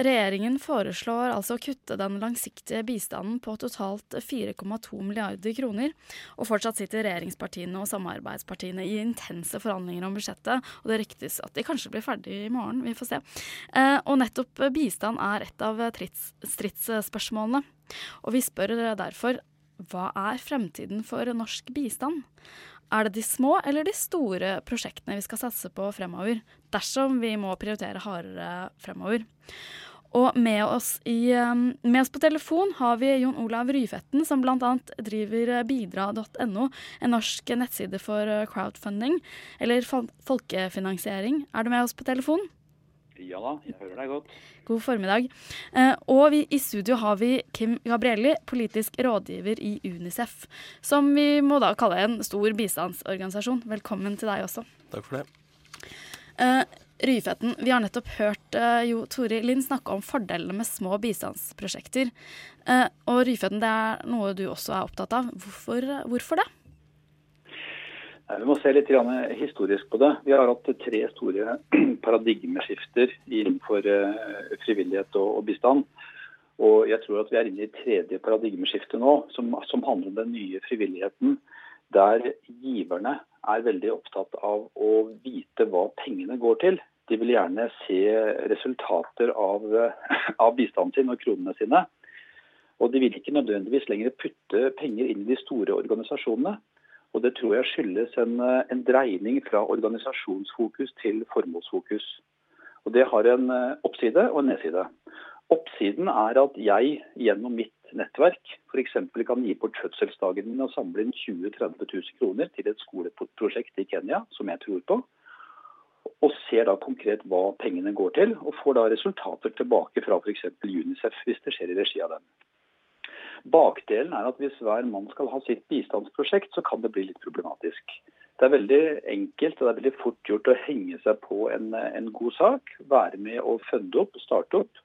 Regjeringen foreslår altså å kutte den langsiktige bistanden på totalt 4,2 milliarder kroner. Og fortsatt sitter regjeringspartiene og samarbeidspartiene i intense forhandlinger om budsjettet. Og det ryktes at de kanskje blir ferdig i morgen, vi får se. Eh, og nettopp bistand er et av stridsspørsmålene. Og vi spør derfor hva er fremtiden for norsk bistand? Er det de små eller de store prosjektene vi skal satse på fremover, dersom vi må prioritere hardere fremover? Og med oss, i, um, med oss, på telefon har vi Jon Olav Ryfetten, som bl.a. driver bidra.no, en norsk nettside for uh, crowdfunding, eller folkefinansiering. Er du med oss på telefon? Ja da, jeg hører deg godt. God formiddag. Eh, og vi, i studio har vi Kim Gabrielli, politisk rådgiver i Unicef. Som vi må da kalle en stor bistandsorganisasjon. Velkommen til deg også. Takk for det. Eh, Ryfetten, vi har nettopp hørt uh, Jo Tori Lind snakke om fordelene med små bistandsprosjekter. Uh, og Ryfetten, det er noe du også er opptatt av. Hvorfor, hvorfor det? Vi må se litt historisk på det. Vi har hatt tre store paradigmeskifter innenfor uh, frivillighet og, bistand. Og jeg tror at vi er inne i tredje paradigmeskifte nå, som, som handler om den nye frivilligheten. Der giverne er veldig opptatt av å vite hva pengene går til. De vil gjerne se resultater av, av bistanden sin og kronene sine. Og de vil ikke nødvendigvis lenger putte penger inn i de store organisasjonene. Og det tror jeg skyldes en, en dreining fra organisasjonsfokus til formålsfokus. Og det har en eh, oppside og en nedside. Oppsiden er at jeg gjennom mitt nettverk f.eks. kan gi bort fødselsdagen min og samle inn 20 000-30 000 kroner til et skoleprosjekt i Kenya som jeg tror på og ser da konkret hva pengene går til, og får da resultater tilbake fra f.eks. Unicef hvis det skjer i regi av dem. Bakdelen er at hvis hver mann skal ha sitt bistandsprosjekt, så kan det bli litt problematisk. Det er veldig enkelt og det er veldig fort gjort å henge seg på en, en god sak, være med å funde opp, starte opp.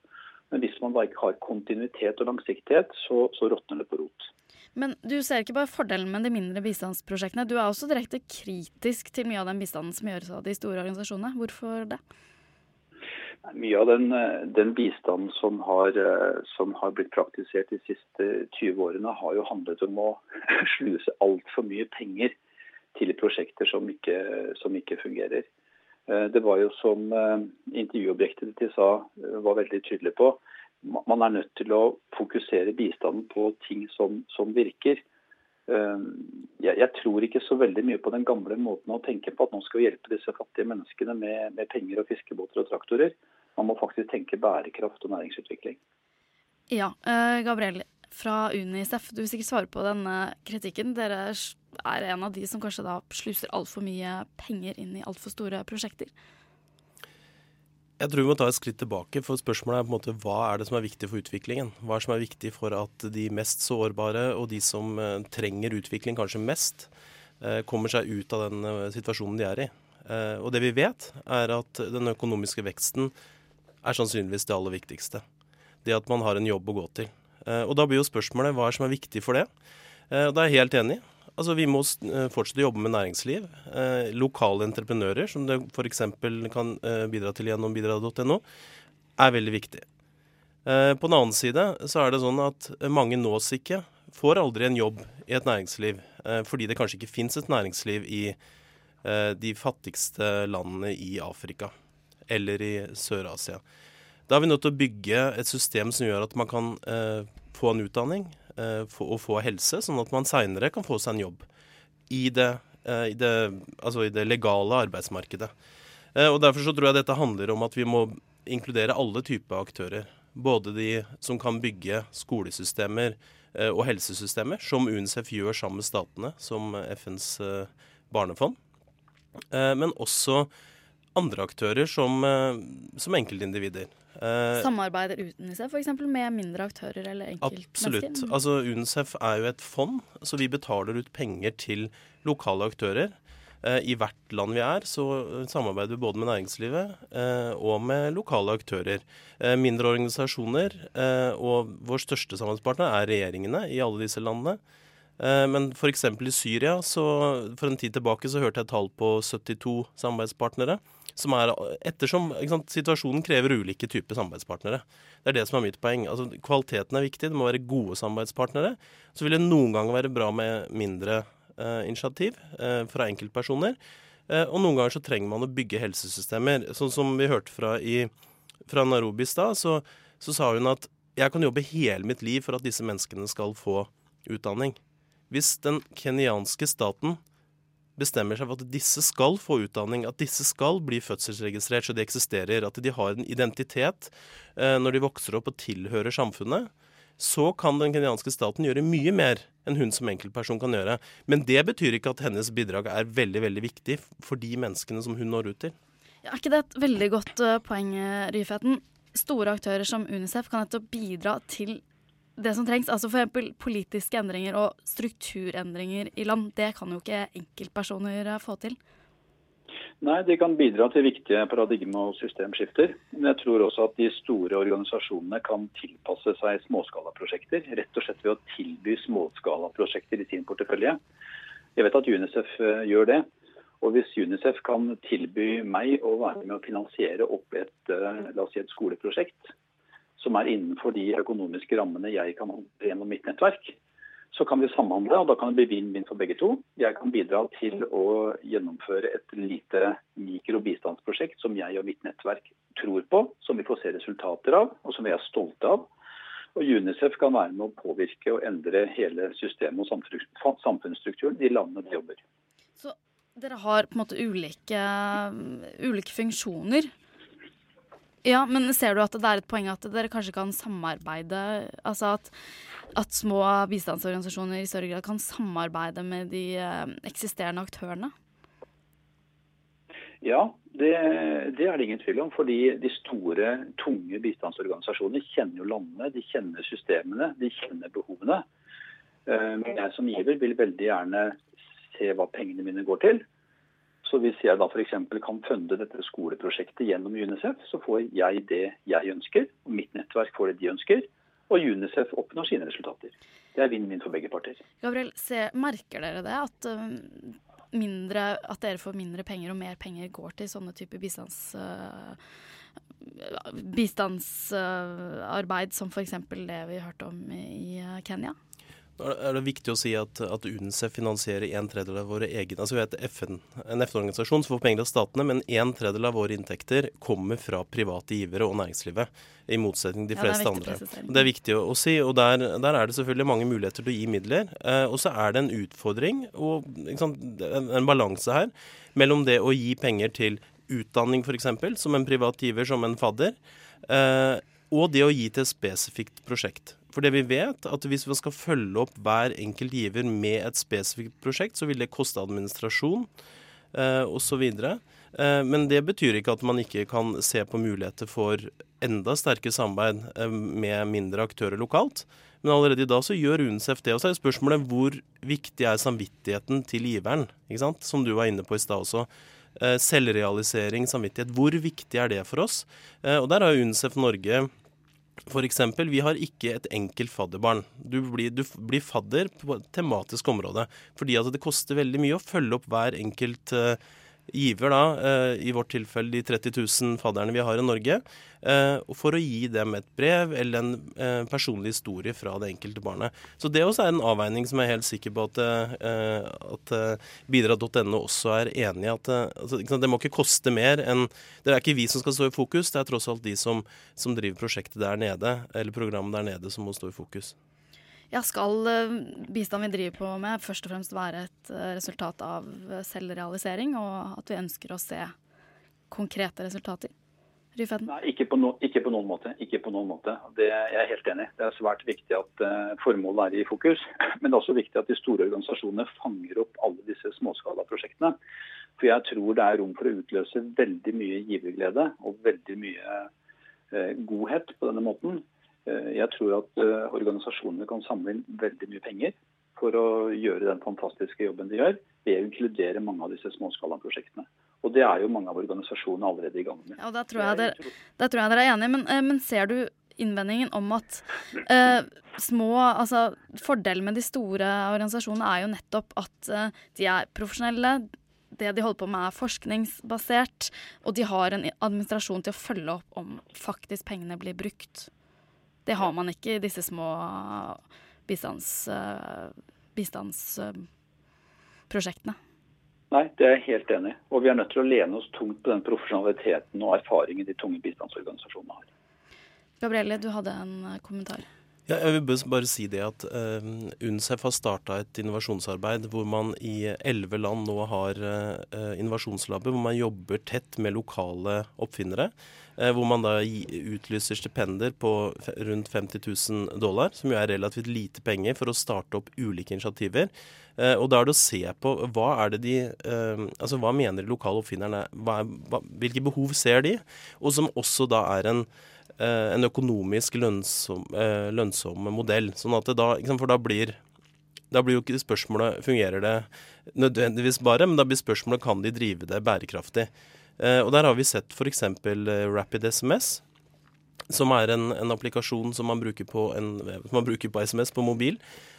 Men hvis man da ikke har kontinuitet og langsiktighet, så, så råtner det på rot. Men du ser ikke bare fordelen med de mindre bistandsprosjektene. Du er også direkte kritisk til mye av den bistanden som gjøres av de store organisasjonene. Hvorfor det? Mye av den, den bistanden som har, som har, blitt praktisert de siste 20 årene, har jo handlet om å sluse altfor mye penger til prosjekter som ikke, som ikke, fungerer. Det var jo som intervjuobjektet de sa var veldig tydelig på man er nødt til å fokusere bistanden på ting som, som virker. Jeg, jeg, tror ikke så veldig mye på den gamle måten å tenke på at nå skal vi hjelpe disse fattige menneskene med, med penger og fiskebåter og traktorer. Man må faktisk tenke bærekraft og næringsutvikling. Ja, uh, Gabriel fra Unicef, du vil sikkert svare på denne kritikken. Dere er en av de som kanskje da sluser altfor mye penger inn i altfor store prosjekter. Jeg tror vi må ta et skritt tilbake, for spørsmålet er på en måte hva er det som er viktig for utviklingen? Hva er det som er viktig for at de mest sårbare og de som eh, trenger utvikling kanskje mest, eh, kommer seg ut av den eh, situasjonen de er i? Og det vi vet, er at den økonomiske veksten er sannsynligvis det aller viktigste. Det at man har en jobb å gå til. Og da blir jo spørsmålet hva er som er viktig for det? Og da er jeg helt enig. Altså, Vi må eh, fortsette å jobbe med næringsliv. Eh, lokale entreprenører, som det f.eks. kan eh, bidra til gjennom bidra.no, er veldig viktig. Eh, på den annen side så er det sånn at mange nås ikke, får aldri en jobb i et næringsliv, eh, fordi det kanskje ikke fins et næringsliv i eh, de fattigste landene i Afrika eller i Sør-Asia. Da er vi nødt til å bygge et system som gjør at man kan få en utdanning, Eh, få, og få helse, sånn at man seinere kan få seg en jobb i det, eh, i det, altså i det legale arbeidsmarkedet. Eh, og Derfor så tror jeg dette handler om at vi må inkludere alle typer aktører. Både de som kan bygge skolesystemer og helsesystemer, som UNICEF gjør sammen med statene, som FNs barnefond. Men også andre aktører som, som enkeltindivider. Uh, Samarbeider UNICEF f.eks. med mindre aktører eller enkeltmennesker? Absolutt. Altså UNICEF er jo et fond, så vi betaler ut penger til lokale aktører. Uh, I hvert land vi er, så samarbeider vi både med næringslivet og med lokale aktører. mindre organisasjoner, og vår største samarbeidspartner er regjeringene i alle disse landene. Men f.eks. i Syria, så for en tid tilbake så hørte jeg tall på 72 samarbeidspartnere. Som er Ettersom sant, situasjonen krever ulike typer samarbeidspartnere. Det er det som er mitt poeng. Altså, kvaliteten er viktig, det må være gode samarbeidspartnere. Så vil det noen ganger være bra med mindre eh, initiativ eh, fra enkeltpersoner. Eh, og noen ganger så trenger man å bygge helsesystemer. Sånn som vi hørte fra, i, fra Narobi i stad, så, så sa hun at jeg kan jobbe hele mitt liv for at disse menneskene skal få utdanning. Hvis den kenyanske staten bestemmer seg for at disse skal få utdanning, at disse skal bli fødselsregistrert så de eksisterer, at de har en identitet eh, når de vokser opp og tilhører samfunnet, så kan den kenyanske staten gjøre mye mer enn hun som enkeltperson kan gjøre. Men det betyr ikke at hennes bidrag er veldig veldig viktig for de menneskene som hun når ut til. Ja, er ikke det et veldig godt uh, poeng, Ryfeten? Store aktører som Unicef kan nettopp bidra til det som trengs, altså f.eks. politiske endringer og strukturendringer i land, det kan jo ikke enkeltpersoner få til? Nei, de kan bidra til viktige paradigme- og systemskifter. Men jeg tror også at de store organisasjonene kan tilpasse seg småskalaprosjekter. Rett og slett ved å tilby småskalaprosjekter i sin portefølje. Jeg vet at Unicef eh, gjør det. Og hvis Unicef kan tilby meg å være med å finansiere opp et, eh, si et skoleprosjekt, som er innenfor de økonomiske rammene jeg kan håndtere gjennom mitt nettverk, så kan vi samhandle, og da kan det bli vinn-vinn for begge to. Jeg kan bidra til å gjennomføre et lite mikrobistandsprosjekt som jeg og mitt nettverk tror på, som vi får se resultater av, og som vi er stolte av. Og UNICEF kan være med å påvirke og endre hele systemet og samfunnsstrukturen i landene de jobber. Så dere har på en måte ulike, ulike funksjoner? Ja, men ser du at det er et poeng at dere kanskje kan samarbeide? Altså at, at små bistandsorganisasjoner i større grad kan samarbeide med de eh, eksisterende aktørene? Ja, det, det, er det ingen tvil om. Fordi de store, tunge bistandsorganisasjonene kjenner jo landene, de kjenner systemene, de kjenner behovene. Eh, men jeg som giver vil veldig gjerne se hva pengene mine går til. Så hvis jeg da f.eks. kan funde dette skoleprosjektet gjennom UNICEF, så får jeg det jeg ønsker, og mitt nettverk får det de ønsker, og UNICEF oppnår sine resultater. Det er vinn-vinn for begge parter. Gabriel, se, merker dere det? At, uh, mindre, at, dere får mindre penger og mer penger går til sånne typer bistands... Uh, bistandsarbeid som f.eks. det vi hørte om i Kenya? Er det viktig å si at, at UNICEF finansierer en tredjedel av våre egne altså Vi er FN, en FN-organisasjon som får penger av statene, men en tredjedel av våre inntekter kommer fra private givere og næringslivet. I motsetning til de fleste ja, andre. Det er viktig å, å si. og der, der, er det selvfølgelig mange muligheter til å gi midler. Eh, og så er det en utfordring og sant, en, en balanse her mellom det å gi penger til utdanning f.eks., som en privat giver, som en fadder, eh, og det å gi til et spesifikt prosjekt. For det vi vet, at hvis vi skal følge opp hver enkelt giver med et spesifikt prosjekt, så vil det koste administrasjon eh, osv. Eh, men det betyr ikke at man ikke kan se på muligheter for enda sterkere samarbeid eh, med mindre aktører lokalt. Men allerede i dag så gjør UNICEF det. Og så er spørsmålet hvor viktig er samvittigheten til giveren? Som du var inne på i stad også. Eh, selvrealisering, samvittighet. Hvor viktig er det for oss? Eh, og der har UNICEF Norge F.eks. vi har ikke et enkelt fadderbarn. Du blir, du blir, fadder på et tematisk område. Fordi at det koster veldig mye å følge opp hver enkelt uh, giver, da, uh, i vårt tilfelle de 30 000 fadderne vi har i Norge, uh, for å gi dem et brev eller en personlig historie fra det enkelte barnet. Så det også er en avveining som jeg er helt sikker på at, at bidra.no også er enig i. at altså, Det må ikke koste mer enn Det er ikke vi som skal stå i fokus, det er tross alt de som, som driver prosjektet der nede, eller programmet der nede, som må stå i fokus. Ja, skal bistand vi driver på med først og fremst være et resultat av selvrealisering, og at vi ønsker å se konkrete resultater? Nei, ikke på, no, ikke på, noen måte. Ikke på noen måte. Det, jeg er helt enig. Det er svært viktig at uh, formålet er i fokus. Men det er også viktig at de store organisasjonene fanger opp alle disse småskalaprosjektene. For jeg tror det er rom for å utløse veldig mye giverglede og veldig mye uh, godhet på denne måten. Uh, jeg tror at organisasjonene kan samle inn veldig mye penger for å gjøre den fantastiske jobben de gjør, ved å inkludere mange av disse småskalaprosjektene. Og det er jo mange av organisasjonene allerede i gang med. Ja, Da tror jeg dere, tror jeg dere er enige. Men, eh, men, ser du innvendingen om at eh, små Altså fordelen med de store organisasjonene er jo nettopp at eh, de er profesjonelle. det de holder på med er forskningsbasert, og de har en administrasjon til å følge opp om faktisk pengene blir brukt. Det har man ikke i disse små bistands, bistandsprosjektene. Nei, det er jeg helt enig i. Og vi er nødt til å lene oss tungt på den profesjonaliteten og erfaringen de tunge bistandsorganisasjonene har. Gabrielle, du hadde en kommentar. Ja, jeg vil bare si det at uh, UNCEF har starta et innovasjonsarbeid hvor man i elleve land nå har uh, innovasjonslaber, hvor man jobber tett med lokale oppfinnere. Uh, hvor man da utlyser stipender på rundt 50 000 dollar, som jo er relativt lite penger for å starte opp ulike initiativer. og da er det å se på hva er det de Altså hva mener de lokale oppfinnerne? Hva, hva, hvilke behov ser de? Og som også da er en Eh, en økonomisk lønnsom, eh, lønnsom, modell. Sånn da, For da blir, da blir jo ikke spørsmålet fungerer det nødvendigvis bare, men da blir spørsmålet kan de drive det bærekraftig. Eh, og Der har vi sett f.eks. Rapid SMS, som er en, en applikasjon som man, en, som man, bruker på SMS på mobil.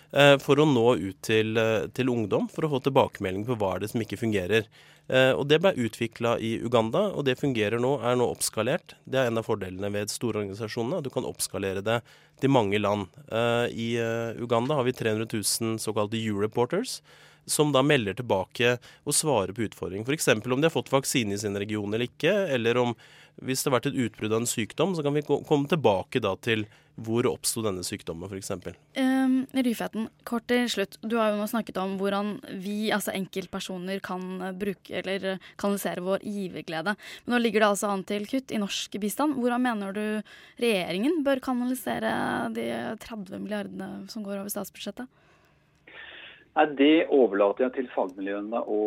For å nå ut til, til ungdom, for å få tilbakemelding på hva er det som ikke fungerer. Eh, og Det ble utvikla i Uganda, og det fungerer nå, er nå oppskalert. Det er en av fordelene ved store organisasjoner. Du kan oppskalere det til mange land. Eh, I eh, Uganda har vi 300 000 såkalte U-reporters som da melder tilbake og svarer på utfordringer. F.eks. om de har fått vaksine i sin region eller ikke, eller om hvis det har vært et utbrudd av en sykdom, så kan vi komme tilbake da til hvor oppsto denne sykdommen, f.eks. Um, Ryfeten, kort til slutt. Du har jo nå snakket om hvordan vi, altså enkeltpersoner, kan bruke eller kanalisere vår giverglede. Men nå ligger det altså an til kutt i norsk bistand. Hvordan mener du regjeringen bør kanalisere de 30 milliardene som går over statsbudsjettet? Nei, Det overlater jeg til fagmiljøene å,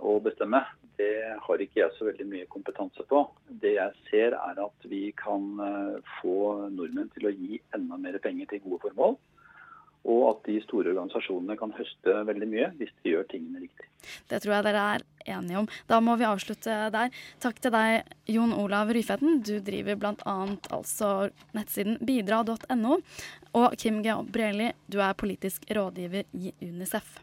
å bestemme det har ikke jeg så veldig mye kompetanse på. Det jeg ser er at vi kan eh, få nordmenn til å gi enda mer penger til gode formål. Og at de store organisasjonene kan høste veldig mye hvis de gjør tingene riktig. Det tror jeg dere er enige om. Da må vi avslutte der. Takk til deg, Jon Olav Ryfeten. Du driver bl.a. altså nettsiden bidra.no. Og Kim Gabrielli, du er politisk rådgiver i UNICEF.